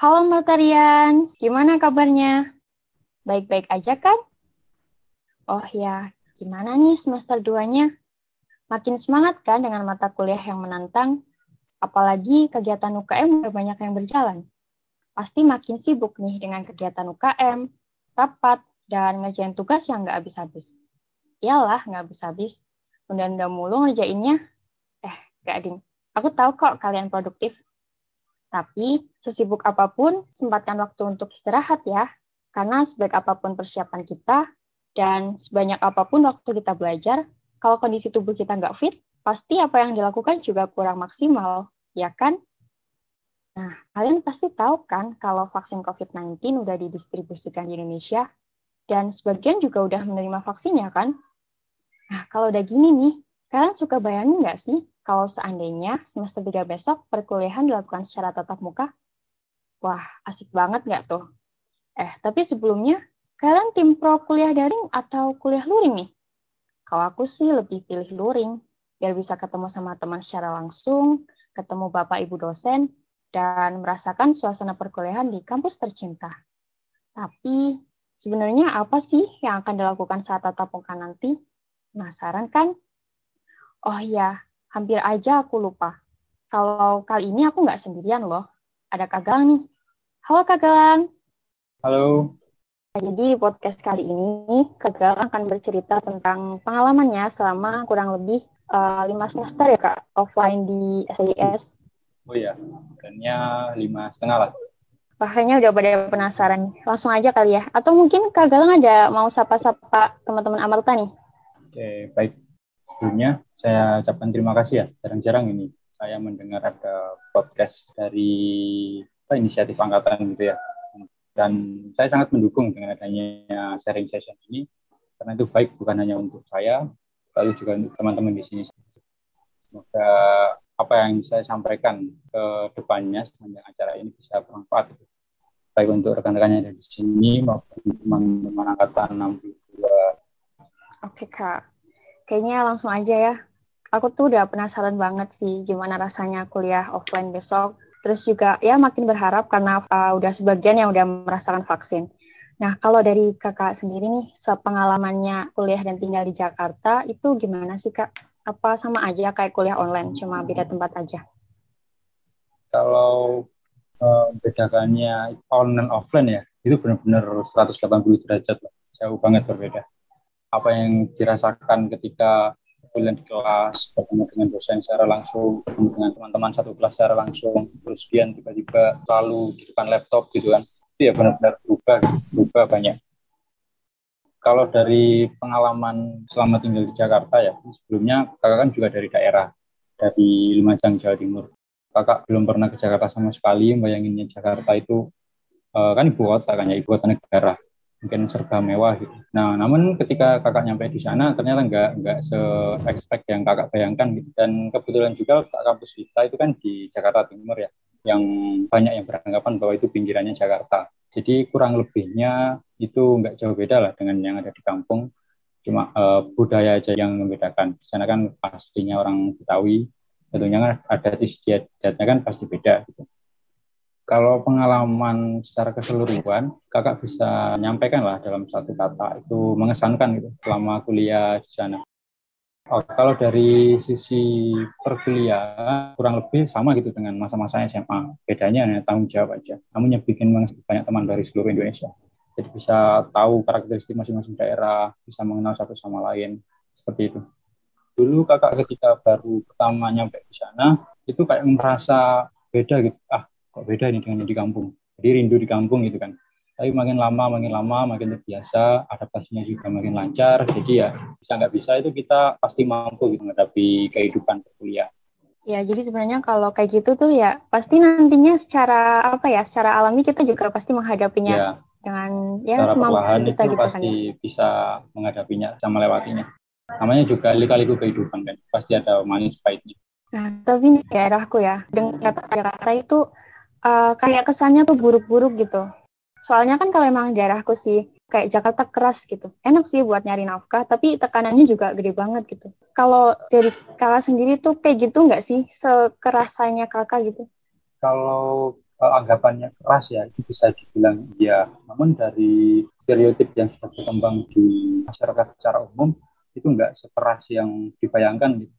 Halo Matarian, gimana kabarnya? Baik-baik aja kan? Oh ya, gimana nih semester 2-nya? Makin semangat kan dengan mata kuliah yang menantang? Apalagi kegiatan UKM banyak yang berjalan. Pasti makin sibuk nih dengan kegiatan UKM, rapat, dan ngerjain tugas yang nggak habis-habis. Iyalah, nggak habis-habis. Unda-unda mulu ngerjainnya. Eh, gak ding. Aku tahu kok kalian produktif. Tapi, sesibuk apa pun, sempatkan waktu untuk istirahat ya. Karena sebaik apa pun persiapan kita, dan sebanyak apa pun waktu kita belajar, kalau kondisi tubuh kita nggak fit, pasti apa yang dilakukan juga kurang maksimal, ya kan? Nah, kalian pasti tahu kan kalau vaksin COVID-19 udah didistribusikan di Indonesia, dan sebagian juga udah menerima vaksinnya kan? Nah, kalau udah gini nih, kalian suka bayangin nggak sih kalau seandainya semester 3 besok perkuliahan dilakukan secara tatap muka? Wah, asik banget nggak tuh? Eh, tapi sebelumnya, kalian tim pro kuliah daring atau kuliah luring nih? Kalau aku sih lebih pilih luring, biar bisa ketemu sama teman secara langsung, ketemu bapak ibu dosen, dan merasakan suasana perkuliahan di kampus tercinta. Tapi, sebenarnya apa sih yang akan dilakukan saat tatap muka nanti? Penasaran kan? Oh iya, hampir aja aku lupa. Kalau kali ini aku nggak sendirian loh. Ada Kak Galang nih. Halo Kak Galang. Halo. Jadi podcast kali ini Kak Galang akan bercerita tentang pengalamannya selama kurang lebih uh, lima semester ya Kak, offline di SIS. Oh iya, kayaknya lima setengah lah. Wah, kayaknya udah pada penasaran nih. Langsung aja kali ya. Atau mungkin Kak Galang ada mau sapa-sapa teman-teman Amarta nih? Oke, baik. Sebelumnya saya ucapkan terima kasih ya. Jarang-jarang ini saya mendengar ada podcast dari apa, inisiatif angkatan gitu ya. Dan saya sangat mendukung dengan adanya sharing session ini karena itu baik bukan hanya untuk saya, lalu juga untuk teman-teman di sini. Semoga apa yang saya sampaikan ke depannya sepanjang acara ini bisa bermanfaat baik untuk rekan-rekannya dari sini maupun teman-teman angkatan 62. Oke kak, kayaknya langsung aja ya. Aku tuh udah penasaran banget sih gimana rasanya kuliah offline besok. Terus juga ya makin berharap karena uh, udah sebagian yang udah merasakan vaksin. Nah, kalau dari kakak sendiri nih, sepengalamannya kuliah dan tinggal di Jakarta, itu gimana sih kak? Apa sama aja kayak kuliah online, cuma beda tempat aja? Kalau uh, bedakannya online offline ya, itu benar-benar 180 derajat lah. Jauh banget berbeda apa yang dirasakan ketika kuliah di kelas, bertemu dengan dosen secara langsung, dengan teman-teman satu kelas secara langsung, terus kemudian tiba-tiba selalu di depan laptop gitu kan, itu ya benar-benar berubah, berubah banyak. Kalau dari pengalaman selama tinggal di Jakarta ya, sebelumnya kakak kan juga dari daerah, dari Lumajang, Jawa Timur. Kakak belum pernah ke Jakarta sama sekali, bayanginnya Jakarta itu uh, kan ibu kota kan ya, ibu kota negara mungkin serba mewah gitu. Nah, namun ketika kakak nyampe di sana ternyata nggak nggak se expect yang kakak bayangkan gitu. Dan kebetulan juga kampus kita itu kan di Jakarta Timur ya, yang banyak yang beranggapan bahwa itu pinggirannya Jakarta. Jadi kurang lebihnya itu nggak jauh beda lah dengan yang ada di kampung. Cuma uh, budaya aja yang membedakan. Di sana kan pastinya orang Betawi, tentunya kan ada istiadatnya kan pasti beda gitu kalau pengalaman secara keseluruhan, kakak bisa nyampaikan lah dalam satu kata itu mengesankan gitu selama kuliah di sana. Oh, kalau dari sisi perkuliahan kurang lebih sama gitu dengan masa-masa SMA. Bedanya hanya tanggung jawab aja. Yang bikin banyak teman dari seluruh Indonesia. Jadi bisa tahu karakteristik masing-masing daerah, bisa mengenal satu sama lain seperti itu. Dulu kakak ketika baru pertama nyampe di sana itu kayak merasa beda gitu. Ah, kok beda ini dengan di kampung? Jadi rindu di kampung gitu kan. Tapi makin lama makin lama makin terbiasa adaptasinya juga makin lancar jadi ya bisa nggak bisa itu kita pasti mampu gitu menghadapi kehidupan kuliah. Ya, jadi sebenarnya kalau kayak gitu tuh ya pasti nantinya secara apa ya, secara alami kita juga pasti menghadapinya ya, dengan ya semampu kita gitu kan pasti kan, bisa menghadapinya sama melewatinya. Namanya juga lika-liku kehidupan kan, pasti ada manis pahitnya. Nah, tapi nih daerahku ya, dengan kata Jakarta itu uh, kayak kesannya tuh buruk-buruk gitu. Soalnya kan kalau emang daerahku sih kayak Jakarta keras gitu. Enak sih buat nyari nafkah, tapi tekanannya juga gede banget gitu. Kalau dari kakak sendiri tuh kayak gitu nggak sih sekerasanya kakak gitu? Kalau uh, anggapannya keras ya itu bisa dibilang iya namun dari stereotip yang sudah berkembang di masyarakat secara umum itu enggak sekeras yang dibayangkan gitu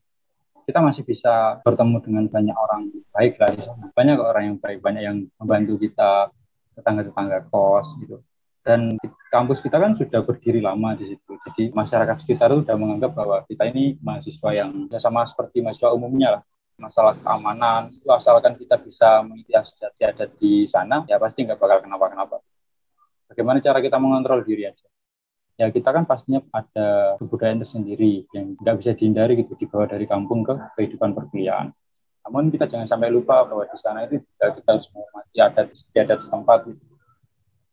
kita masih bisa bertemu dengan banyak orang baik lah di sana. Banyak orang yang baik, banyak yang membantu kita, tetangga-tetangga kos gitu. Dan kampus kita kan sudah berdiri lama di situ. Jadi masyarakat sekitar itu sudah menganggap bahwa kita ini mahasiswa yang ya sama seperti mahasiswa umumnya lah. Masalah keamanan, asalkan kita bisa mengikuti asosiasi ada di sana, ya pasti nggak bakal kenapa-kenapa. Bagaimana cara kita mengontrol diri aja ya kita kan pastinya ada kebudayaan tersendiri yang nggak bisa dihindari gitu dibawa dari kampung ke kehidupan perkuliahan. Namun kita jangan sampai lupa bahwa di sana itu juga kita harus menghormati adat adat setempat gitu.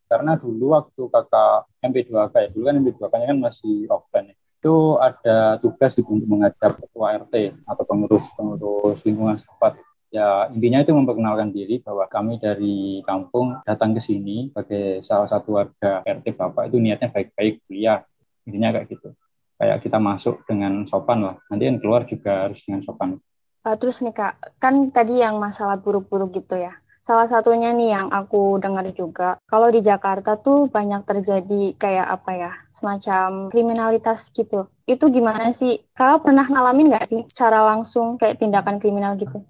Karena dulu waktu kakak MP2K ya, dulu kan MP2K kan masih offline ya. Itu ada tugas gitu untuk menghadap ketua RT atau pengurus pengurus lingkungan setempat ya intinya itu memperkenalkan diri bahwa kami dari kampung datang ke sini sebagai salah satu warga RT Bapak itu niatnya baik-baik kuliah. Intinya kayak gitu. Kayak kita masuk dengan sopan lah. Nanti yang keluar juga harus dengan sopan. Uh, terus nih kak kan tadi yang masalah buruk-buruk gitu ya. Salah satunya nih yang aku dengar juga kalau di Jakarta tuh banyak terjadi kayak apa ya semacam kriminalitas gitu. Itu gimana sih? Kak pernah ngalamin nggak sih secara langsung kayak tindakan kriminal gitu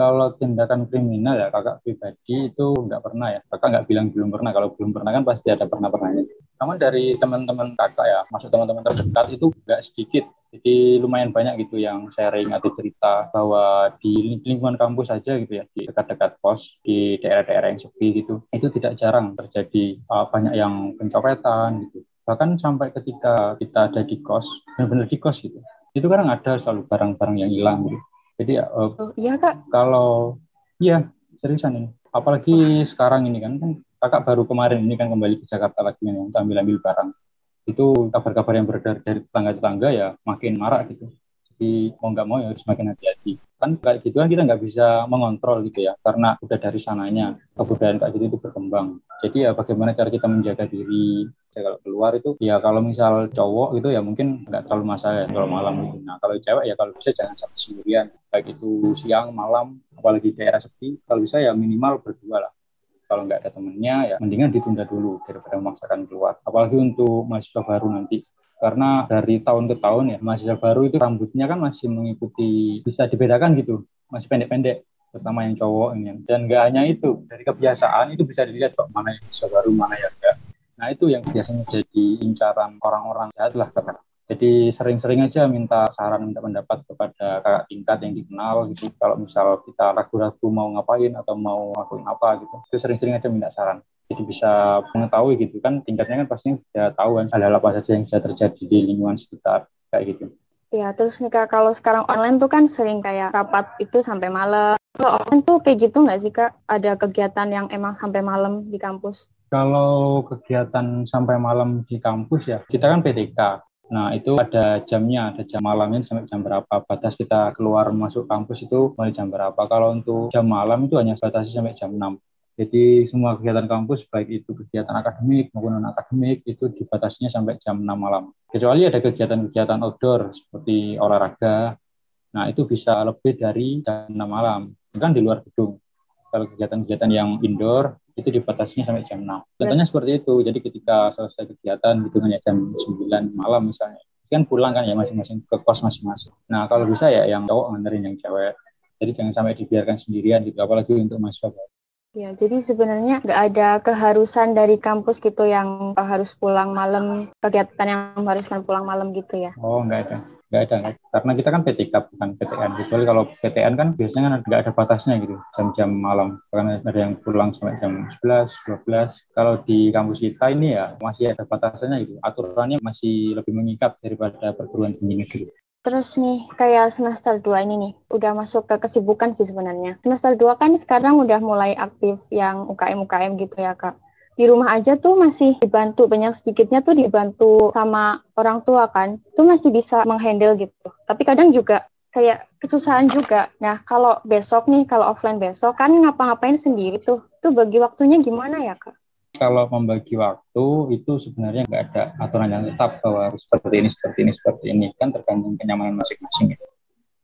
kalau tindakan kriminal ya kakak pribadi itu nggak pernah ya. Kakak nggak bilang belum pernah. Kalau belum pernah kan pasti ada pernah pernahnya namun dari teman-teman kakak ya masuk teman-teman terdekat itu nggak sedikit. Jadi lumayan banyak gitu yang sharing atau cerita bahwa di lingkungan kampus saja gitu ya di dekat-dekat pos di daerah-daerah yang sepi gitu. Itu tidak jarang terjadi uh, banyak yang pencopetan gitu. Bahkan sampai ketika kita ada di kos benar-benar di kos gitu. Itu kadang ada selalu barang-barang yang hilang gitu jadi uh, oh, iya kak. Kalau iya seriusan ini. Apalagi sekarang ini kan, kan kakak baru kemarin ini kan kembali ke Jakarta lagi nih untuk ambil ambil barang. Itu kabar-kabar yang beredar dari tetangga-tetangga ya makin marak gitu. Mau nggak mau ya harus makin hati-hati. Kan kayak gitu kan kita nggak bisa mengontrol gitu ya, karena udah dari sananya kebudayaan kayak gitu itu berkembang. Jadi ya bagaimana cara kita menjaga diri, ya kalau keluar itu ya kalau misal cowok gitu ya mungkin nggak terlalu masalah ya kalau malam gitu. Nah kalau cewek ya kalau bisa jangan sampai sendirian baik itu siang malam apalagi daerah sepi kalau bisa ya minimal berdua lah kalau nggak ada temennya ya mendingan ditunda dulu daripada memaksakan keluar apalagi untuk mahasiswa baru nanti karena dari tahun ke tahun ya mahasiswa baru itu rambutnya kan masih mengikuti bisa dibedakan gitu masih pendek-pendek terutama yang cowok ini dan nggak hanya itu dari kebiasaan itu bisa dilihat kok mana yang mahasiswa baru mana yang enggak Nah itu yang biasanya jadi incaran orang-orang jahat lah kata. Jadi sering-sering aja minta saran, minta pendapat kepada kakak tingkat yang dikenal gitu. Kalau misal kita ragu-ragu mau ngapain atau mau ngakuin apa gitu, itu sering-sering aja minta saran. Jadi bisa mengetahui gitu kan tingkatnya kan pasti sudah tahu kan hal-hal apa saja yang bisa terjadi di lingkungan sekitar kayak gitu. Ya, terus nih Kak, kalau sekarang online tuh kan sering kayak rapat itu sampai malam. Kalau online tuh kayak gitu nggak sih Kak? Ada kegiatan yang emang sampai malam di kampus? Kalau kegiatan sampai malam di kampus ya, kita kan PTK. Nah, itu ada jamnya, ada jam malamnya sampai jam berapa. Batas kita keluar masuk kampus itu mulai jam berapa. Kalau untuk jam malam itu hanya batasi sampai jam 6. Jadi semua kegiatan kampus, baik itu kegiatan akademik maupun non-akademik, itu dibatasinya sampai jam 6 malam. Kecuali ada kegiatan-kegiatan outdoor seperti olahraga, nah itu bisa lebih dari jam 6 malam, kan di luar gedung. Kalau kegiatan-kegiatan yang indoor, itu dibatasinya sampai jam 6. Contohnya seperti itu. Jadi ketika selesai kegiatan gitu hanya jam 9 malam misalnya. Kan pulang kan ya masing-masing ke kos masing-masing. Nah, kalau bisa ya yang cowok nganterin yang cewek. Jadi jangan sampai dibiarkan sendirian gitu apalagi untuk mahasiswa. Ya, jadi sebenarnya nggak ada keharusan dari kampus gitu yang harus pulang malam, kegiatan yang haruskan pulang malam gitu ya? Oh, nggak ada. Nggak ada karena kita kan PTK bukan PTN kecuali kalau PTN kan biasanya kan nggak ada batasnya gitu jam-jam malam. Karena ada yang pulang sampai jam 11 12 kalau di kampus kita ini ya masih ada batasannya gitu. Aturannya masih lebih mengikat daripada perguruan tinggi negeri Terus nih, kayak semester 2 ini nih, udah masuk ke kesibukan sih sebenarnya. Semester 2 kan sekarang udah mulai aktif yang UKM-UKM gitu ya, Kak. Di rumah aja tuh masih dibantu banyak sedikitnya tuh dibantu sama orang tua kan. Tuh masih bisa menghandle gitu. Tapi kadang juga kayak kesusahan juga. Nah kalau besok nih kalau offline besok kan ngapa-ngapain sendiri tuh. Tuh bagi waktunya gimana ya kak kalau membagi waktu itu sebenarnya nggak ada aturan yang tetap bahwa harus seperti ini seperti ini seperti ini. Kan tergantung kenyamanan masing-masing ya.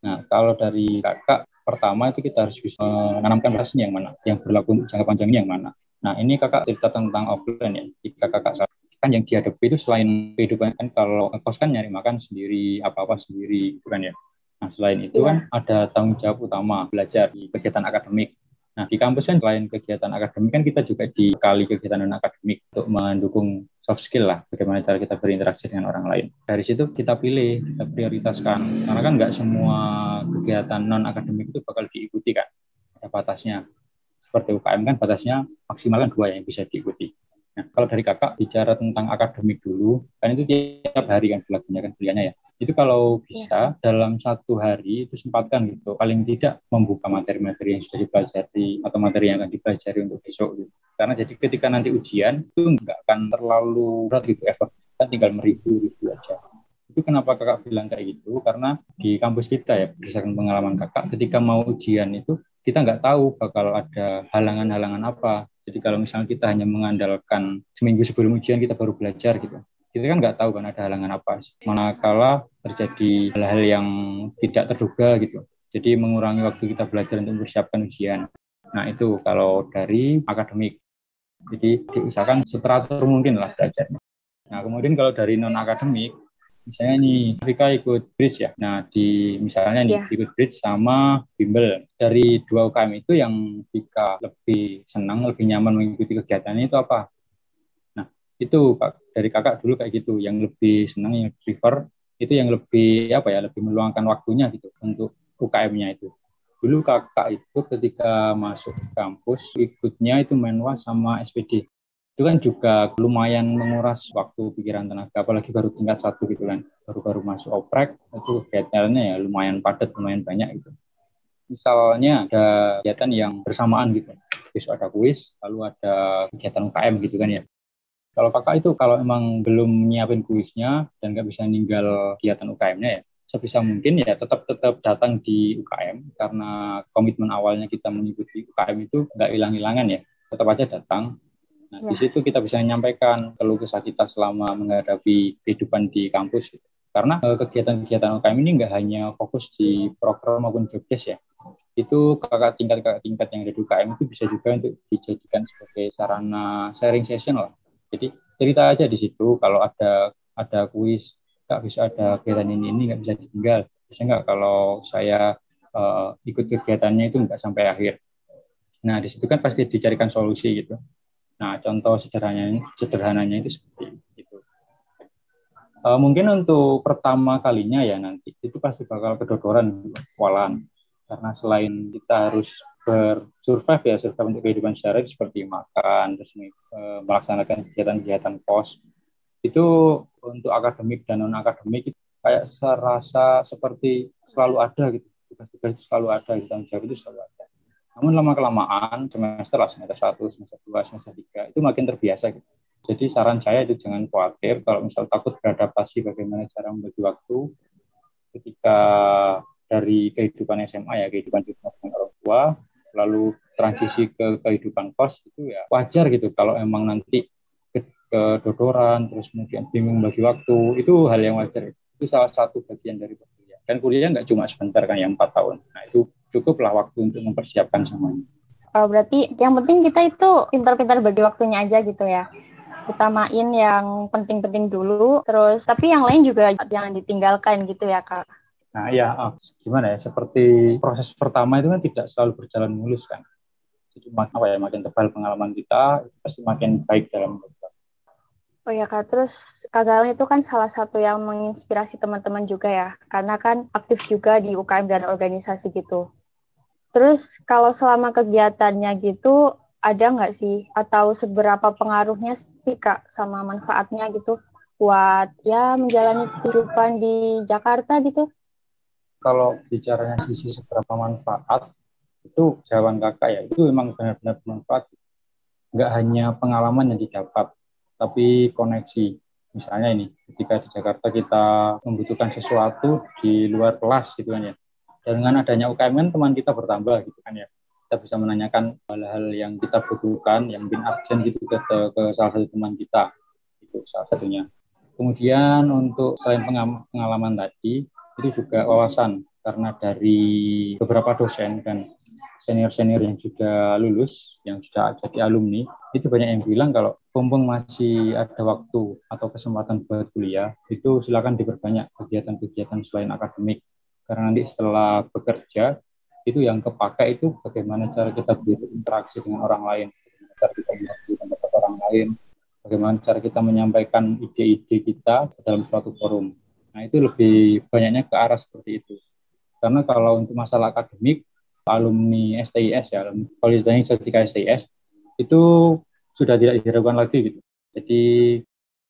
Nah kalau dari kakak pertama itu kita harus bisa menanamkan passion yang mana, yang berlaku jangka panjangnya yang mana. Nah ini kakak cerita tentang offline ya, jika kakak kan yang dihadapi itu selain kehidupan kan kalau kos kan nyari makan sendiri apa-apa sendiri bukan ya. Nah selain itu kan ada tanggung jawab utama belajar di kegiatan akademik Nah, di kampus kan selain kegiatan akademik kan kita juga dikali kegiatan non akademik untuk mendukung soft skill lah, bagaimana cara kita berinteraksi dengan orang lain. Dari situ kita pilih, kita prioritaskan, karena kan nggak semua kegiatan non akademik itu bakal diikuti kan, ada batasnya. Seperti UKM kan batasnya maksimal kan dua yang bisa diikuti. Nah, kalau dari kakak bicara tentang akademik dulu, kan itu tiap hari kan berlakunya kan kuliahnya ya. Itu kalau bisa ya. dalam satu hari itu sempatkan gitu, paling tidak membuka materi-materi yang sudah dipelajari atau materi yang akan dipelajari untuk besok gitu. Karena jadi ketika nanti ujian itu nggak akan terlalu berat gitu effort, kan tinggal meribu gitu aja. Itu kenapa kakak bilang kayak gitu? Karena di kampus kita ya, berdasarkan pengalaman kakak, ketika mau ujian itu kita nggak tahu bakal ada halangan-halangan apa jadi kalau misalnya kita hanya mengandalkan seminggu sebelum ujian kita baru belajar gitu, kita kan nggak tahu kan ada halangan apa. Manakala terjadi hal-hal yang tidak terduga gitu. Jadi mengurangi waktu kita belajar untuk mempersiapkan ujian. Nah itu kalau dari akademik. Jadi diusahakan seteratur mungkin lah belajarnya. Nah kemudian kalau dari non akademik, misalnya nih Rika ikut bridge ya. Nah di misalnya nih yeah. ikut bridge sama bimbel dari dua UKM itu yang Rika lebih senang lebih nyaman mengikuti kegiatannya itu apa? Nah itu dari kakak dulu kayak gitu yang lebih senang yang prefer itu yang lebih apa ya lebih meluangkan waktunya gitu untuk UKM-nya itu. Dulu kakak itu ketika masuk kampus ikutnya itu menwa sama SPD itu kan juga lumayan menguras waktu pikiran tenaga apalagi baru tingkat satu gitu kan. Baru-baru masuk oprek itu kegiatannya ya lumayan padat lumayan banyak gitu. Misalnya ada kegiatan yang bersamaan gitu. Besok ada kuis lalu ada kegiatan UKM gitu kan ya. Kalau kakak itu kalau emang belum nyiapin kuisnya dan nggak bisa ninggal kegiatan UKM-nya ya sebisa mungkin ya tetap tetap datang di UKM karena komitmen awalnya kita mengikuti UKM itu nggak hilang-hilangan ya tetap aja datang Nah, ya. di situ kita bisa menyampaikan keluh kesah kita selama menghadapi kehidupan di kampus. Gitu. Karena eh, kegiatan-kegiatan UKM ini nggak hanya fokus di program maupun jobdesk ya. Itu kakak tingkat kakak tingkat yang ada di UKM itu bisa juga untuk dijadikan sebagai sarana sharing session lah. Jadi cerita aja di situ kalau ada ada kuis nggak bisa ada kegiatan ini ini nggak bisa ditinggal. Bisa nggak kalau saya uh, ikut kegiatannya itu nggak sampai akhir. Nah di situ kan pasti dicarikan solusi gitu. Nah, contoh sederhananya, sederhananya itu seperti itu. Uh, mungkin untuk pertama kalinya ya nanti itu pasti bakal kedodoran walan karena selain kita harus bersurvive ya survive untuk kehidupan sehari seperti makan terus uh, melaksanakan kegiatan-kegiatan pos itu untuk akademik dan non akademik kayak serasa seperti selalu ada gitu. Tugas-tugas selalu ada gitu tanggung jawab itu selalu ada namun lama kelamaan semester lah semester satu, semester dua, semester tiga itu makin terbiasa gitu. Jadi saran saya itu jangan khawatir kalau misal takut beradaptasi bagaimana cara membagi waktu ketika dari kehidupan SMA ya kehidupan dengan orang tua lalu transisi ke kehidupan kos itu ya wajar gitu. Kalau emang nanti ke kedodoran terus kemudian bingung bagi waktu itu hal yang wajar. Itu salah satu bagian dari kuliah. Dan kuliah nggak cuma sebentar kan yang empat tahun. Nah itu cukuplah waktu untuk mempersiapkan semuanya. Oh, berarti yang penting kita itu pintar-pintar bagi waktunya aja gitu ya. Utamain yang penting-penting dulu, terus tapi yang lain juga jangan ditinggalkan gitu ya kak. Nah ya, oh, gimana ya? Seperti proses pertama itu kan tidak selalu berjalan mulus kan. Jadi apa ya, makin tebal pengalaman kita, pasti makin baik dalam Oh ya Kak, terus Kak itu kan salah satu yang menginspirasi teman-teman juga ya, karena kan aktif juga di UKM dan organisasi gitu. Terus kalau selama kegiatannya gitu, ada nggak sih atau seberapa pengaruhnya sih Kak sama manfaatnya gitu buat ya menjalani kehidupan di Jakarta gitu? Kalau bicaranya sisi seberapa manfaat, itu jawaban kakak ya, itu memang benar-benar bermanfaat. Nggak hanya pengalaman yang didapat, tapi koneksi. Misalnya ini, ketika di Jakarta kita membutuhkan sesuatu di luar kelas gitu kan ya. Dengan adanya UKM kan teman kita bertambah gitu kan ya. Kita bisa menanyakan hal-hal yang kita butuhkan, yang bin absen gitu ke, ke, salah satu teman kita. Itu salah satunya. Kemudian untuk selain pengalaman tadi, itu juga wawasan. karena dari beberapa dosen dan senior-senior yang juga lulus, yang sudah jadi alumni, itu banyak yang bilang kalau mumpung masih ada waktu atau kesempatan buat kuliah, itu silakan diperbanyak kegiatan-kegiatan selain akademik. Karena nanti setelah bekerja, itu yang kepakai itu bagaimana cara kita berinteraksi dengan orang lain, bagaimana cara kita mengerti pendapat orang lain, bagaimana cara kita menyampaikan ide-ide kita dalam suatu forum. Nah, itu lebih banyaknya ke arah seperti itu. Karena kalau untuk masalah akademik, alumni STIS ya, alumni Politeknik Sertifikat STIS, itu sudah tidak diragukan lagi gitu. Jadi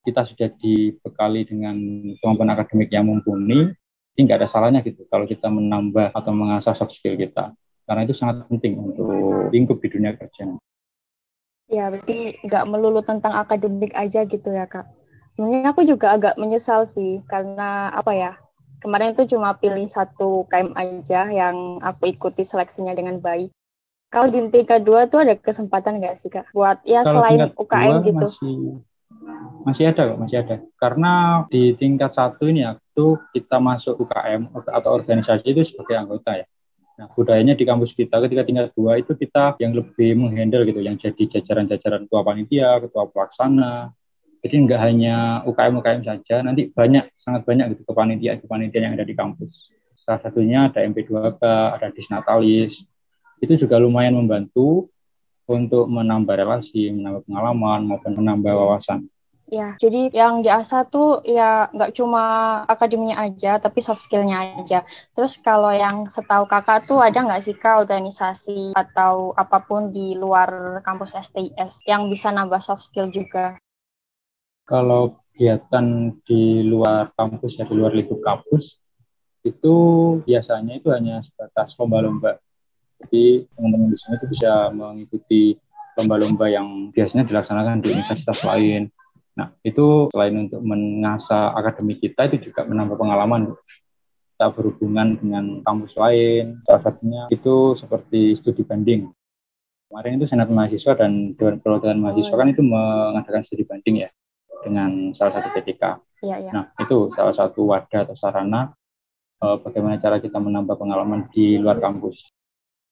kita sudah dibekali dengan kemampuan akademik yang mumpuni, ini nggak ada salahnya gitu kalau kita menambah atau mengasah soft skill kita. Karena itu sangat penting untuk lingkup di dunia kerja. Ya, berarti nggak melulu tentang akademik aja gitu ya, Kak. Sebenarnya aku juga agak menyesal sih, karena apa ya, kemarin itu cuma pilih satu KM aja yang aku ikuti seleksinya dengan baik. Kalau di tingkat dua tuh ada kesempatan nggak sih kak buat ya Kalau selain UKM gitu? Masih, masih ada kok, masih ada. Karena di tingkat satu ini ya, itu kita masuk UKM atau organisasi itu sebagai anggota ya. Nah, budayanya di kampus kita ketika tingkat dua itu kita yang lebih menghandle gitu, yang jadi jajaran-jajaran ketua panitia, ketua pelaksana, jadi nggak hanya UKM-UKM saja, nanti banyak, sangat banyak gitu kepanitiaan-kepanitiaan yang ada di kampus. Salah satunya ada MP2K, ada Disnatalis. Itu juga lumayan membantu untuk menambah relasi, menambah pengalaman, maupun menambah wawasan. Ya, jadi yang diasah tuh ya nggak cuma akademinya aja, tapi soft skillnya aja. Terus kalau yang setahu kakak tuh ada nggak sih kak organisasi atau apa pun di luar kampus STIS yang bisa nambah soft skill juga? kalau kegiatan di luar kampus ya di luar lingkup kampus itu biasanya itu hanya sebatas lomba-lomba. Jadi teman-teman di sini itu bisa mengikuti lomba-lomba yang biasanya dilaksanakan di universitas lain. Nah, itu selain untuk mengasah akademik kita, itu juga menambah pengalaman. Kita berhubungan dengan kampus lain, salah satunya itu seperti studi banding. Kemarin itu Senat Mahasiswa dan Dewan Perwakilan Mahasiswa kan itu mengadakan studi banding ya dengan salah satu PTK. Ya, ya. Nah, itu salah satu wadah atau sarana uh, bagaimana cara kita menambah pengalaman di luar kampus.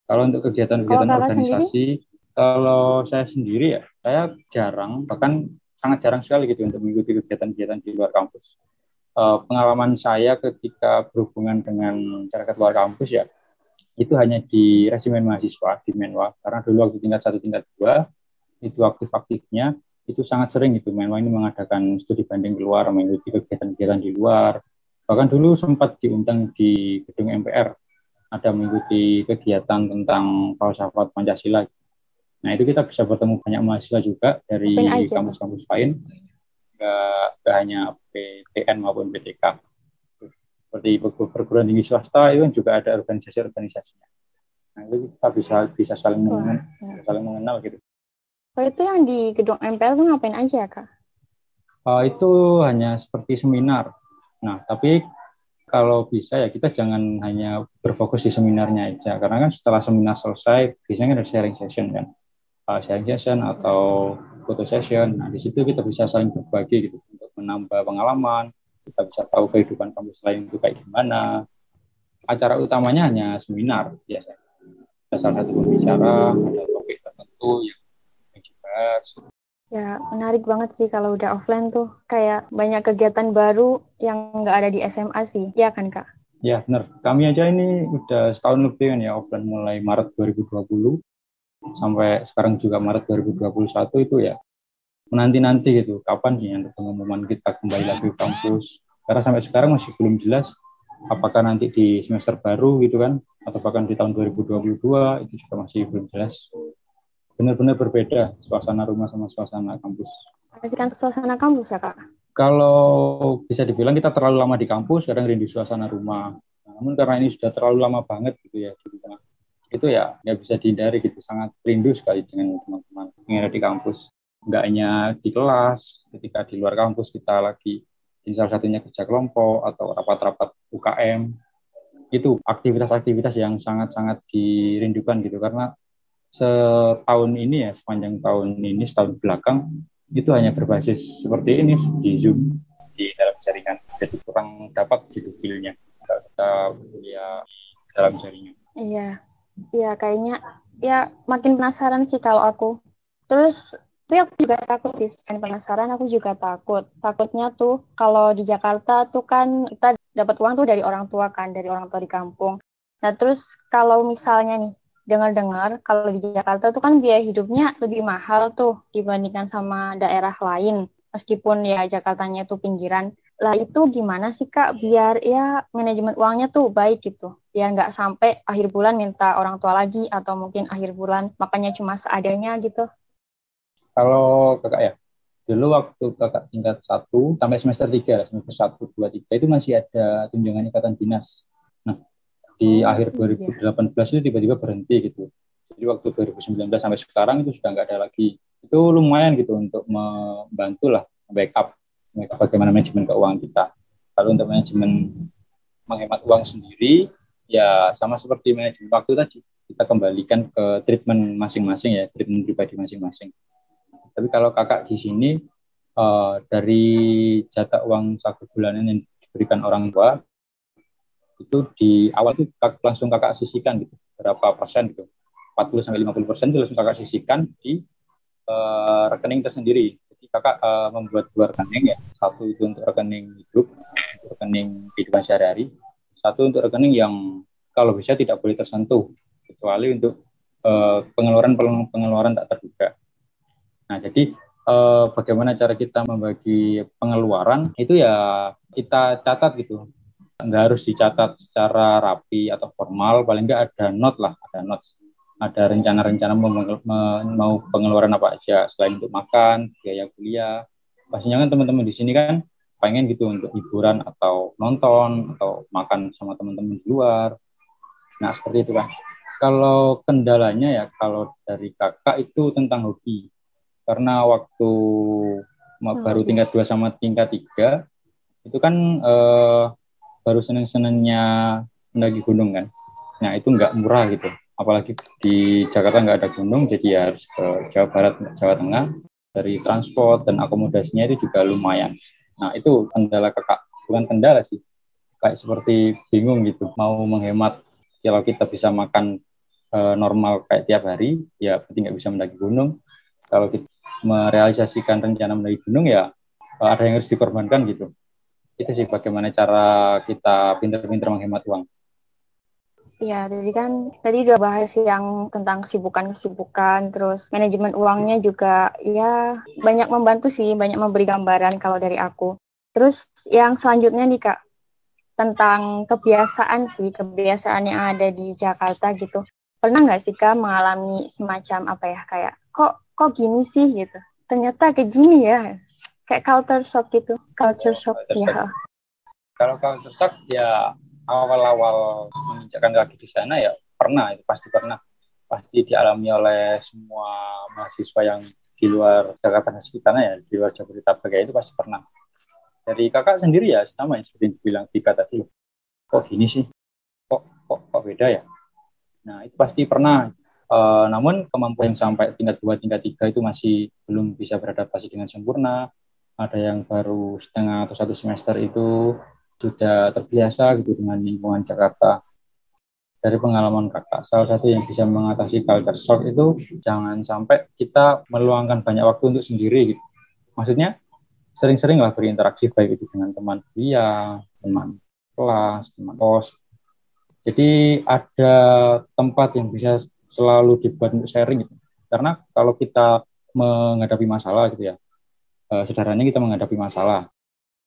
Kalau untuk kegiatan-kegiatan organisasi, sendiri? kalau saya sendiri ya, saya jarang, bahkan sangat jarang sekali gitu untuk mengikuti kegiatan-kegiatan di luar kampus. Uh, pengalaman saya ketika berhubungan dengan masyarakat luar kampus ya, itu hanya di resimen mahasiswa di Menwa karena dulu waktu tingkat satu tingkat dua itu aktif-aktifnya itu sangat sering itu Menwa ini mengadakan studi banding keluar, mengikuti kegiatan-kegiatan di luar. Bahkan dulu sempat diundang di gedung MPR, ada mengikuti kegiatan tentang falsafat Pancasila. Nah itu kita bisa bertemu banyak mahasiswa juga dari kampus-kampus lain, nggak, hanya PTN maupun PTK. Seperti perguruan tinggi swasta itu juga ada organisasi-organisasinya. Nah itu kita bisa bisa saling mengenal, ya. saling mengenal gitu. Kalau itu yang di gedung MPL tuh ngapain aja ya, Kak? Uh, itu hanya seperti seminar. Nah, tapi kalau bisa ya kita jangan hanya berfokus di seminarnya aja. Karena kan setelah seminar selesai, biasanya ada sharing session kan. Uh, sharing session atau foto session. Nah, di situ kita bisa saling berbagi gitu untuk menambah pengalaman. Kita bisa tahu kehidupan kampus lain itu kayak gimana. Acara utamanya hanya seminar biasanya. Ada salah satu pembicara, ada topik tertentu yang Ya, menarik banget sih kalau udah offline tuh. Kayak banyak kegiatan baru yang nggak ada di SMA sih. Ya kan, Kak? Ya, benar. Kami aja ini udah setahun lebih kan ya offline mulai Maret 2020 sampai sekarang juga Maret 2021 itu ya menanti-nanti gitu kapan sih yang pengumuman kita kembali lagi ke kampus karena sampai sekarang masih belum jelas apakah nanti di semester baru gitu kan atau bahkan di tahun 2022 itu juga masih belum jelas benar-benar berbeda suasana rumah sama suasana kampus. Kasihkan suasana kampus ya kak? Kalau bisa dibilang kita terlalu lama di kampus, kadang rindu suasana rumah. Namun karena ini sudah terlalu lama banget gitu ya di rumah, itu ya nggak bisa dihindari gitu, sangat rindu sekali dengan teman-teman. Yang ada di kampus. Nggak hanya di kelas, ketika di luar kampus kita lagi di salah satunya kerja kelompok atau rapat-rapat UKM, itu aktivitas-aktivitas yang sangat-sangat dirindukan gitu. Karena setahun ini ya sepanjang tahun ini setahun belakang itu hanya berbasis seperti ini di Zoom di dalam jaringan. Jadi kurang dapat gitu feelnya. Kita kuliah dalam jaringan. Iya, iya kayaknya ya makin penasaran sih kalau aku. Terus tapi aku juga takut sih, selain penasaran aku juga takut. Takutnya tuh kalau di Jakarta tuh kan kita dapat uang tuh dari orang tua kan, dari orang tua di kampung. Nah terus kalau misalnya nih dengar-dengar kalau di Jakarta tuh kan biaya hidupnya lebih mahal tuh dibandingkan sama daerah lain. Meskipun ya Jakartanya tuh pinggiran. Lah itu gimana sih Kak biar ya manajemen uangnya tuh baik gitu. Biar nggak sampai akhir bulan minta orang tua lagi atau mungkin akhir bulan makanya cuma seadanya gitu. Kalau kakak ya, dulu waktu kakak tingkat satu sampai semester tiga, semester satu, dua, tiga itu masih ada tunjangan ikatan dinas. Nah, di oh, akhir 2018 iya. itu tiba-tiba berhenti gitu. Jadi waktu 2019 sampai sekarang itu sudah nggak ada lagi. Itu lumayan gitu untuk membantu lah backup bagaimana manajemen keuangan kita. Kalau untuk manajemen menghemat uang sendiri, ya sama seperti manajemen waktu tadi, kita kembalikan ke treatment masing-masing ya, treatment pribadi masing-masing. Tapi kalau kakak di sini uh, dari jatah uang satu bulanan yang diberikan orang tua itu di awal itu langsung kakak sisihkan gitu berapa persen gitu 40 sampai 50 persen itu langsung kakak sisihkan di uh, rekening tersendiri. Kakak uh, membuat dua rekening ya, satu itu untuk rekening hidup, untuk rekening kehidupan sehari-hari, satu untuk rekening yang kalau bisa tidak boleh tersentuh kecuali untuk uh, pengeluaran pengeluaran tak terduga. Nah, jadi eh, bagaimana cara kita membagi pengeluaran itu ya kita catat gitu. Nggak harus dicatat secara rapi atau formal, paling nggak ada note lah, ada notes. Ada rencana-rencana mau pengeluaran apa aja selain untuk makan, biaya kuliah. Pastinya kan teman-teman di sini kan pengen gitu untuk hiburan atau nonton atau makan sama teman-teman di luar. Nah, seperti itu kan. Kalau kendalanya ya kalau dari kakak itu tentang hobi karena waktu hmm. baru tingkat dua sama tingkat tiga itu kan eh, baru seneng-senengnya mendaki gunung kan. Nah itu nggak murah gitu. Apalagi di Jakarta nggak ada gunung, jadi ya harus ke Jawa Barat, Jawa Tengah. Dari transport dan akomodasinya itu juga lumayan. Nah itu kendala kakak, bukan kendala sih. Kayak seperti bingung gitu, mau menghemat kalau kita bisa makan e, normal kayak tiap hari, ya berarti nggak bisa mendaki gunung. Kalau kita merealisasikan rencana mendaki gunung ya eh, ada yang harus dikorbankan gitu. Itu sih bagaimana cara kita pintar-pintar menghemat uang. Iya, jadi kan tadi udah bahas yang tentang kesibukan-kesibukan, terus manajemen uangnya juga ya banyak membantu sih, banyak memberi gambaran kalau dari aku. Terus yang selanjutnya nih Kak, tentang kebiasaan sih, kebiasaan yang ada di Jakarta gitu. Pernah nggak sih Kak mengalami semacam apa ya, kayak kok kok gini sih gitu ternyata kayak gini ya kayak culture shock gitu culture shock culture ya shock. kalau culture shock ya awal-awal menginjakkan kaki di sana ya pernah itu pasti pernah. Pasti dialami oleh semua mahasiswa yang di luar Jakarta dan sekitarnya ya di luar Jabodetabek itu pasti pernah. Dari kakak sendiri ya sama yang seperti dibilang Tika tadi. Kok gini sih? Kok kok kok beda ya? Nah itu pasti pernah. Uh, namun kemampuan sampai tingkat dua, tingkat tiga itu masih belum bisa beradaptasi dengan sempurna. Ada yang baru setengah atau satu semester itu sudah terbiasa gitu dengan lingkungan Jakarta. Dari pengalaman kakak, salah satu yang bisa mengatasi culture shock itu jangan sampai kita meluangkan banyak waktu untuk sendiri gitu. Maksudnya sering-sering lah berinteraksi baik itu dengan teman kuliah, teman kelas, teman kos. Jadi ada tempat yang bisa selalu dibuat untuk sharing gitu. Karena kalau kita menghadapi masalah gitu ya, uh, sederhananya kita menghadapi masalah.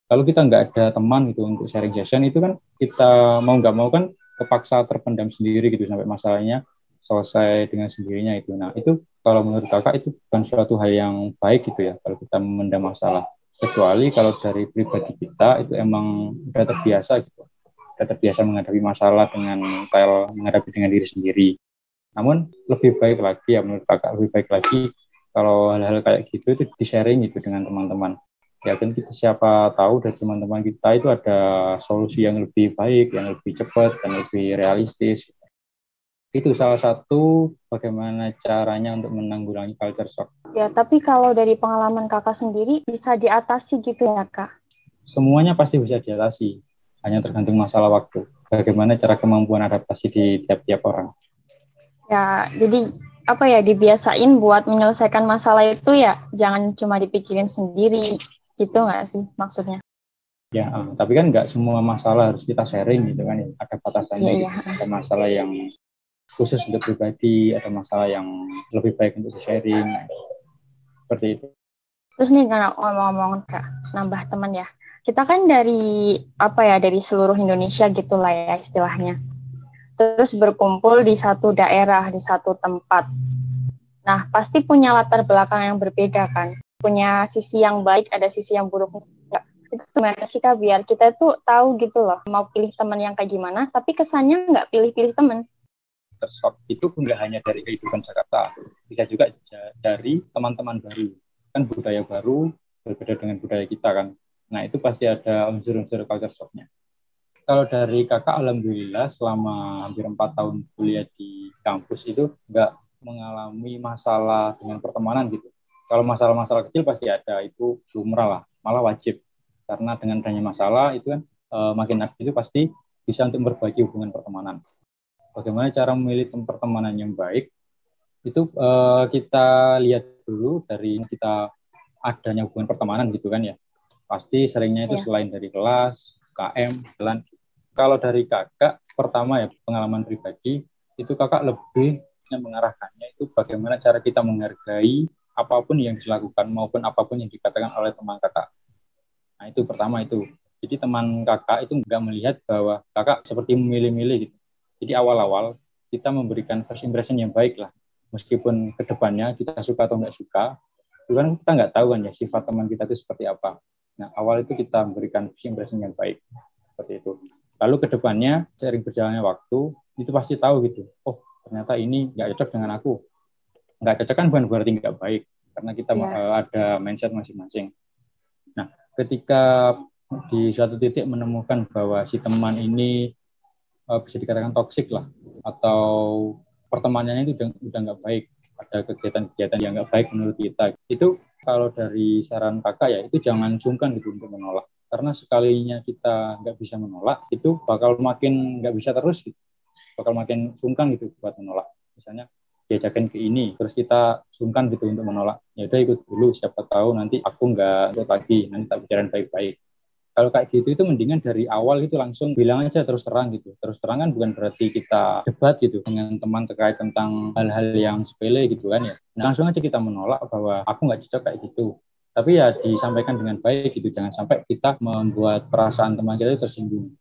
Kalau kita nggak ada teman gitu untuk sharing session itu kan kita mau nggak mau kan kepaksa terpendam sendiri gitu sampai masalahnya selesai dengan sendirinya itu. Nah itu kalau menurut kakak itu bukan suatu hal yang baik gitu ya kalau kita memendam masalah. Kecuali kalau dari pribadi kita itu emang udah terbiasa gitu, udah terbiasa menghadapi masalah dengan style menghadapi dengan diri sendiri. Namun lebih baik lagi ya menurut kakak lebih baik lagi kalau hal-hal kayak gitu itu di-sharing gitu dengan teman-teman. Ya kan kita siapa tahu dari teman-teman kita itu ada solusi yang lebih baik, yang lebih cepat dan lebih realistis. Itu salah satu bagaimana caranya untuk menanggulangi culture shock. Ya, tapi kalau dari pengalaman kakak sendiri bisa diatasi gitu ya kak? Semuanya pasti bisa diatasi, hanya tergantung masalah waktu. bagaimana cara kemampuan adaptasi di tiap-tiap orang. Ya, jadi apa ya dibiasain buat menyelesaikan masalah itu ya jangan cuma dipikirin sendiri gitu nggak sih maksudnya? Ya, tapi kan nggak semua masalah harus kita sharing gitu kan ya. Ada batasannya, ya, gitu. ada masalah yang khusus untuk pribadi, ada masalah yang lebih baik untuk di sharing, seperti itu. Terus nih karena ngomong-ngomong kak, nambah teman ya. Kita kan dari apa ya dari seluruh Indonesia gitulah ya istilahnya terus berkumpul di satu daerah, di satu tempat. Nah, pasti punya latar belakang yang berbeda kan. Punya sisi yang baik, ada sisi yang buruk. Itu gimana sih Kak, biar kita tuh tahu gitu loh, mau pilih teman yang kayak gimana, tapi kesannya nggak pilih-pilih teman. Tersok itu nggak hanya dari kehidupan Jakarta, bisa juga dari teman-teman baru. Kan budaya baru berbeda dengan budaya kita kan. Nah, itu pasti ada unsur-unsur culture shock-nya kalau dari kakak alhamdulillah selama hampir empat tahun kuliah di kampus itu nggak mengalami masalah dengan pertemanan gitu. Kalau masalah-masalah kecil pasti ada itu lumrah lah, malah wajib karena dengan adanya masalah itu kan e, makin aktif itu pasti bisa untuk berbagi hubungan pertemanan. Bagaimana cara memilih pertemanan yang baik itu e, kita lihat dulu dari kita adanya hubungan pertemanan gitu kan ya. Pasti seringnya itu ya. selain dari kelas, KM, jalan kalau dari kakak, pertama ya pengalaman pribadi, itu kakak lebih mengarahkannya itu bagaimana cara kita menghargai apa pun yang dilakukan maupun apa pun yang dikatakan oleh teman kakak. Nah itu pertama itu. Jadi teman kakak itu nggak melihat bahwa kakak seperti memilih-milih gitu. Jadi awal-awal kita memberikan first impression yang baik lah. Meskipun ke depannya kita suka atau nggak suka, kan kita nggak tahu kan ya sifat teman kita itu seperti apa. Nah awal itu kita memberikan first impression yang baik seperti itu. Lalu ke depannya, sering berjalannya waktu, itu pasti tahu gitu, oh ternyata ini nggak cocok dengan aku. Nggak cocok kan bukan berarti nggak baik, karena kita yeah. ada mindset masing-masing. Nah, ketika di suatu titik menemukan bahwa si teman ini uh, bisa dikatakan toksik lah, atau pertemanannya itu udah udah nggak baik, ada kegiatan-kegiatan yang nggak baik menurut kita. Itu kalau dari saran kakak ya, itu jangan sungkan gitu untuk menolak karena sekalinya kita nggak bisa menolak itu bakal makin nggak bisa terus gitu. bakal makin sungkan gitu buat menolak misalnya diajakin ke ini terus kita sungkan gitu untuk menolak. Ya udah ikut dulu siapa tahu nanti aku nggak ikut lagi nanti tak bicara baik-baik. Kalau kayak gitu itu mendingan dari awal itu langsung bilang aja terus terang gitu. Terus terang kan bukan berarti kita debat gitu dengan teman terkait tentang hal-hal yang sepele gitu kan ya. Nah, langsung aja kita menolak bahwa aku nggak cocok kayak gitu. Tapi ya disampaikan dengan baik gitu. Jangan sampai kita membuat perasaan teman kita itu tersinggung.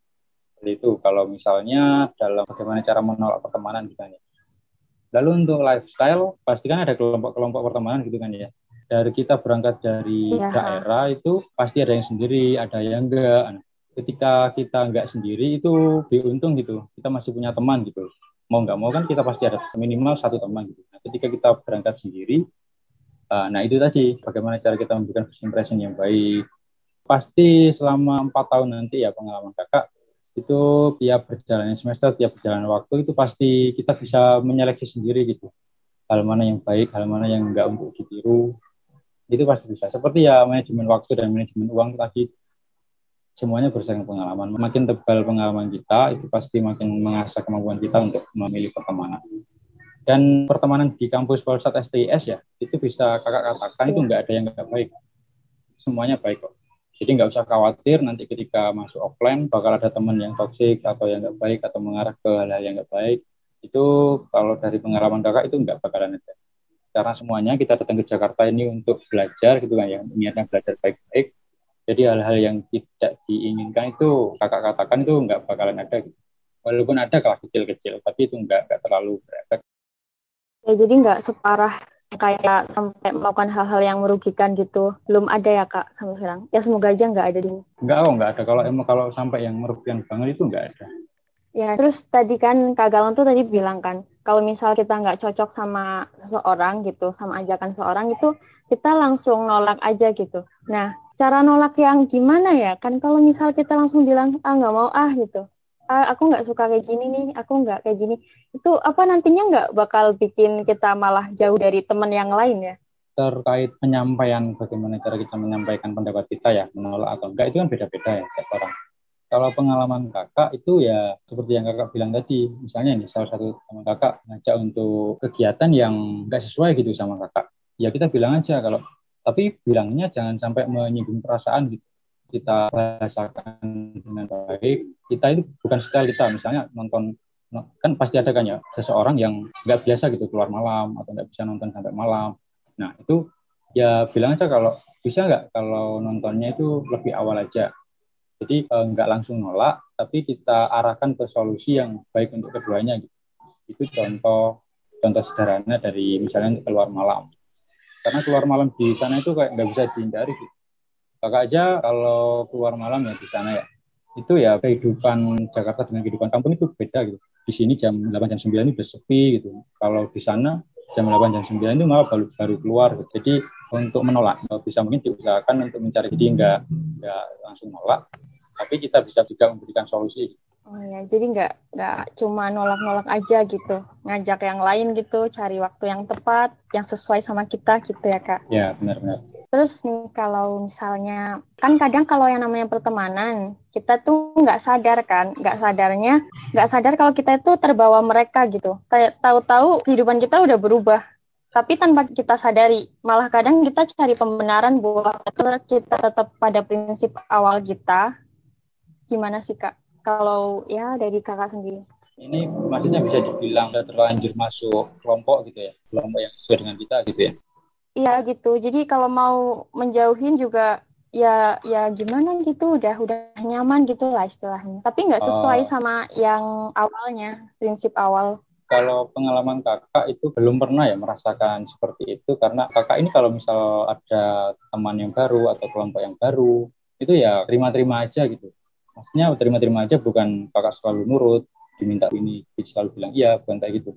Itu. Kalau misalnya dalam bagaimana cara menolak pertemanan gitu kan ya lalu untuk lifestyle pasti kan ada kelompok-kelompok pertemanan gitu kan ya. Dari kita berangkat dari ya. daerah itu pasti ada yang sendiri ada yang enggak. Ketika kita enggak sendiri itu diuntung gitu. Kita masih punya teman gitu. Mau nggak mau kan kita pasti ada minimal satu teman gitu. Nah, ketika kita berangkat sendiri Uh, nah itu tadi bagaimana cara kita memberikan first impression yang baik. Pasti selama empat tahun nanti ya pengalaman kakak itu tiap berjalannya semester, tiap berjalan waktu itu pasti kita bisa menyeleksi sendiri gitu. Hal mana yang baik, hal mana yang enggak untuk ditiru. Itu pasti bisa. Seperti ya manajemen waktu dan manajemen uang tadi semuanya berdasarkan pengalaman. Makin tebal pengalaman kita, itu pasti makin mengasah kemampuan kita untuk memilih pertemanan. Dan pertemanan di kampus Polsat STIS ya, itu bisa kakak katakan itu nggak ada yang nggak baik. Semuanya baik kok. Jadi nggak usah khawatir nanti ketika masuk offline bakal ada teman yang toksik atau yang nggak baik atau mengarah ke hal-hal yang nggak baik. Itu kalau dari pengalaman kakak itu nggak bakalan ada. Karena semuanya kita datang ke Jakarta ini untuk belajar gitu kan ya, niatnya belajar baik-baik. Jadi hal-hal yang tidak diinginkan itu kakak katakan itu nggak bakalan ada. Gitu. Walaupun ada kelas kecil-kecil, tapi itu nggak, terlalu berefek Ya, jadi nggak separah kayak sampai melakukan hal-hal yang merugikan gitu. Belum ada ya kak sampai sekarang. Ya semoga aja nggak ada di. Nggak, oh nggak ada. Kalau emang kalau sampai yang merugikan banget itu nggak ada. Ya terus tadi kan kak Galon tuh tadi bilang kan kalau misal kita nggak cocok sama seseorang gitu, sama ajakan seseorang itu kita langsung nolak aja gitu. Nah cara nolak yang gimana ya? Kan kalau misal kita langsung bilang ah nggak mau ah gitu, ah, aku nggak suka kayak gini nih, aku nggak kayak gini. Itu apa nantinya nggak bakal bikin kita malah jauh dari teman yang lain ya? Terkait penyampaian bagaimana cara kita menyampaikan pendapat kita ya, menolak atau enggak itu kan beda-beda ya tiap orang. Kalau pengalaman kakak itu ya seperti yang kakak bilang tadi, misalnya nih salah satu teman kakak ngajak untuk kegiatan yang nggak sesuai gitu sama kakak. Ya kita bilang aja kalau, tapi bilangnya jangan sampai menyinggung perasaan gitu. Kita bahasakan dengan baik. Kita itu bukan style kita, misalnya nonton kan pasti ada kan ya seseorang yang nggak biasa gitu keluar malam atau nggak bisa nonton sampai malam. Nah itu ya bilang aja kalau bisa nggak kalau nontonnya itu lebih awal aja. Jadi eh, nggak langsung nolak, tapi kita arahkan ke solusi yang baik untuk keduanya. Gitu. Itu contoh contoh sederhana dari misalnya keluar malam. Karena keluar malam di sana itu kayak nggak bisa dihindari. Gitu. Kakak aja kalau keluar malam ya di sana ya, itu ya kehidupan Jakarta dengan kehidupan kampung itu beda gitu. Di sini jam 8 jam 9 itu udah sepi gitu. Kalau di sana jam 8 jam 9 itu malah baru, baru keluar. Gitu. Jadi untuk menolak bisa mungkin diusahakan untuk mencari jadi enggak enggak langsung nolak tapi kita bisa juga memberikan solusi Oh ya, jadi nggak nggak cuma nolak-nolak aja gitu, ngajak yang lain gitu, cari waktu yang tepat, yang sesuai sama kita gitu ya kak. Ya benar-benar. Terus nih kalau misalnya kan kadang kalau yang namanya pertemanan kita tuh nggak sadar kan, nggak sadarnya nggak sadar kalau kita itu terbawa mereka gitu. Kayak tahu-tahu kehidupan kita udah berubah, tapi tanpa kita sadari malah kadang kita cari pembenaran buat kita tetap pada prinsip awal kita. Gimana sih kak? Kalau ya dari kakak sendiri? Ini maksudnya bisa dibilang udah terlanjur masuk kelompok gitu ya, kelompok yang sesuai dengan kita gitu ya? Iya gitu. Jadi kalau mau menjauhin juga ya ya gimana gitu udah udah nyaman gitu lah istilahnya. Tapi nggak sesuai oh. sama yang awalnya prinsip awal. Kalau pengalaman kakak itu belum pernah ya merasakan seperti itu karena kakak ini kalau misal ada teman yang baru atau kelompok yang baru itu ya terima-terima aja gitu maksudnya terima-terima aja bukan kakak selalu nurut diminta ini selalu bilang iya bukan kayak gitu.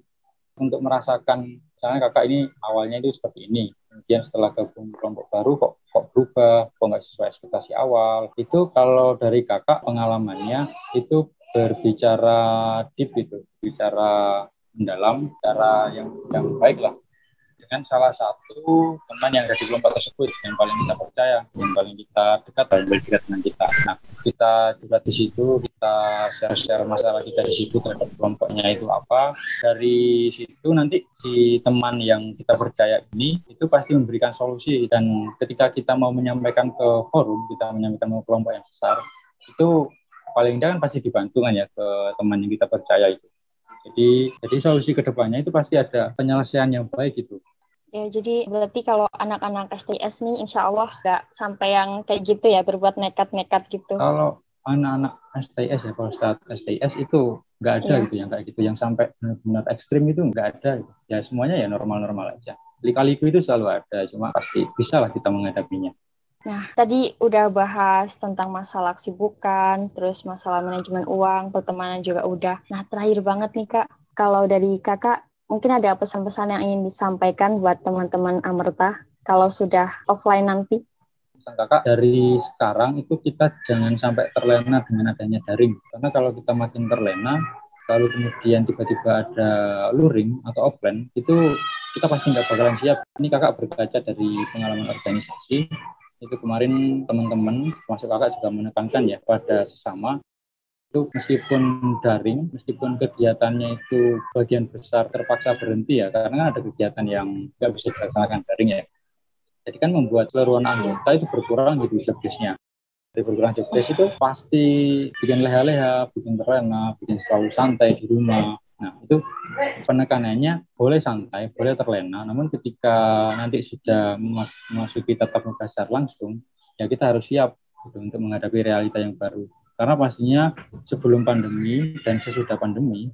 Untuk merasakan misalnya kakak ini awalnya itu seperti ini kemudian setelah gabung kelompok baru kok kok berubah kok nggak sesuai ekspektasi awal. Itu kalau dari kakak pengalamannya itu berbicara deep itu bicara mendalam cara yang yang baik lah dengan salah satu teman yang ada di kelompok tersebut yang paling kita percaya, yang paling kita dekat, paling dekat dengan kita. Nah, kita juga di situ, kita share-share masalah kita di situ terhadap kelompoknya itu apa. Dari situ nanti si teman yang kita percaya ini itu pasti memberikan solusi dan ketika kita mau menyampaikan ke forum, kita menyampaikan ke kelompok yang besar, itu paling tidak kan pasti dibantu kan ya ke teman yang kita percaya itu. Jadi, jadi solusi ke depannya itu pasti ada penyelesaian yang baik gitu. Ya, jadi berarti kalau anak-anak STS nih insya Allah nggak sampai yang kayak gitu ya, berbuat nekat-nekat gitu. Kalau anak-anak STS ya, kalau start STS itu nggak ada ya. gitu yang kayak gitu, yang sampai benar-benar ekstrim itu nggak ada. Gitu. Ya semuanya ya normal-normal aja. Lika-liku itu selalu ada, cuma pasti bisa lah kita menghadapinya. Nah, tadi udah bahas tentang masalah kesibukan, terus masalah manajemen uang, pertemanan juga udah. Nah, terakhir banget nih Kak, kalau dari Kakak mungkin ada pesan-pesan yang ingin disampaikan buat teman-teman Amerta kalau sudah offline nanti? Pesan kakak dari sekarang itu kita jangan sampai terlena dengan adanya daring. Karena kalau kita makin terlena, lalu kemudian tiba-tiba ada luring atau offline, itu kita pasti nggak bakalan siap. Ini kakak berkaca dari pengalaman organisasi, itu kemarin teman-teman, masuk kakak juga menekankan ya pada sesama, itu meskipun daring, meskipun kegiatannya itu bagian besar terpaksa berhenti ya, karena ada kegiatan yang nggak bisa dilaksanakan daring ya. Jadi kan membuat seluruh anggota itu berkurang gitu jobdesknya. Jadi berkurang jobdesk itu pasti bikin leha-leha, bikin terlena, bikin selalu santai di rumah. Nah itu penekanannya boleh santai, boleh terlena, namun ketika nanti sudah memasuki tatap muka secara langsung, ya kita harus siap gitu, untuk menghadapi realita yang baru karena pastinya sebelum pandemi dan sesudah pandemi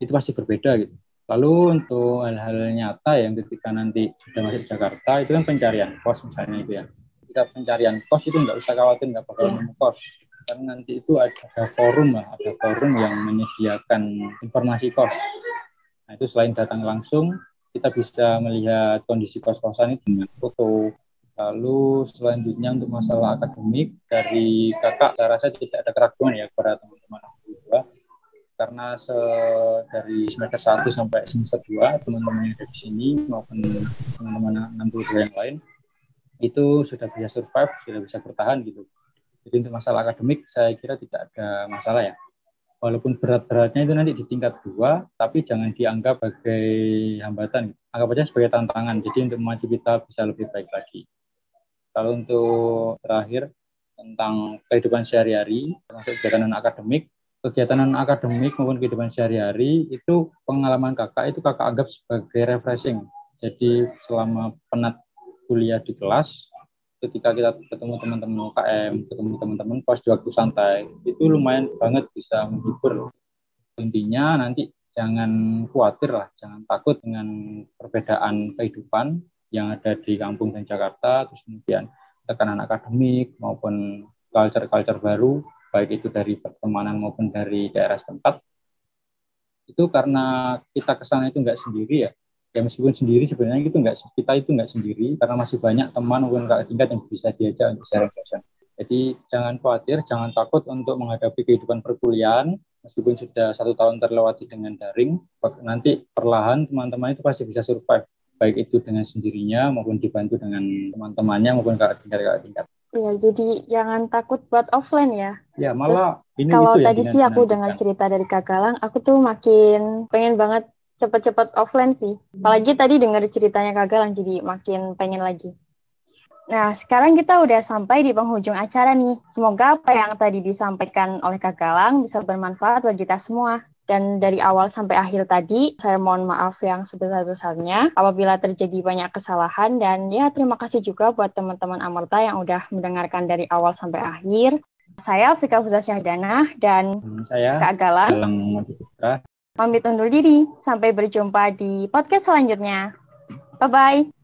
itu pasti berbeda gitu. Lalu untuk hal-hal nyata yang ketika nanti sudah masuk Jakarta itu kan pencarian kos misalnya itu ya. Ketika pencarian kos itu nggak usah khawatir nggak bakal nemu kos karena nanti itu ada, ada forum lah, ada forum yang menyediakan informasi kos. Nah itu selain datang langsung kita bisa melihat kondisi kos-kosan itu dengan foto, Lalu selanjutnya untuk masalah akademik dari kakak saya rasa tidak ada keraguan ya kepada teman-teman 62 karena se dari semester 1 sampai semester 2 teman-teman yang ada di sini maupun teman-teman 62 yang lain itu sudah bisa survive, sudah bisa bertahan gitu. Jadi untuk masalah akademik saya kira tidak ada masalah ya. Walaupun berat-beratnya itu nanti di tingkat dua, tapi jangan dianggap sebagai hambatan. Anggap aja sebagai tantangan. Jadi untuk maju kita bisa lebih baik lagi. Kalau untuk terakhir tentang kehidupan sehari-hari, termasuk kegiatan akademik, kegiatan akademik maupun kehidupan sehari-hari itu pengalaman kakak itu kakak anggap sebagai refreshing. Jadi selama penat kuliah di kelas, ketika kita ketemu teman-teman UKM, ketemu teman-teman pas di waktu santai, itu lumayan banget bisa menghibur. Intinya nanti jangan khawatir lah, jangan takut dengan perbedaan kehidupan yang ada di kampung dan Jakarta, terus kemudian tekanan akademik maupun culture-culture baru, baik itu dari pertemanan maupun dari daerah setempat, itu karena kita ke sana itu nggak sendiri ya, ya meskipun sendiri sebenarnya itu nggak kita itu nggak sendiri karena masih banyak teman maupun kakak tingkat yang bisa diajak untuk sharing session. Jadi jangan khawatir, jangan takut untuk menghadapi kehidupan perkuliahan meskipun sudah satu tahun terlewati dengan daring, nanti perlahan teman-teman itu pasti bisa survive baik itu dengan sendirinya maupun dibantu dengan teman-temannya maupun kakak tingkat kakak tingkat. Iya, jadi jangan takut buat offline ya. Ya, malah Terus, ini kalau tadi sih aku dengar cerita dari Kak Galang, aku tuh makin pengen banget cepet-cepet offline sih. Apalagi tadi dengar ceritanya Kak Galang, jadi makin pengen lagi. Nah, sekarang kita udah sampai di penghujung acara nih. Semoga apa yang tadi disampaikan oleh Kak Galang bisa bermanfaat buat kita semua. Dan dari awal sampai akhir tadi, saya mohon maaf yang sebesar-besarnya apabila terjadi banyak kesalahan. Dan ya, terima kasih juga buat teman-teman Amerta yang udah mendengarkan dari awal sampai akhir. Saya Fika Fuzah Syahdana dan saya Kak Galang. Galang Pamit undur diri. Sampai berjumpa di podcast selanjutnya. Bye-bye.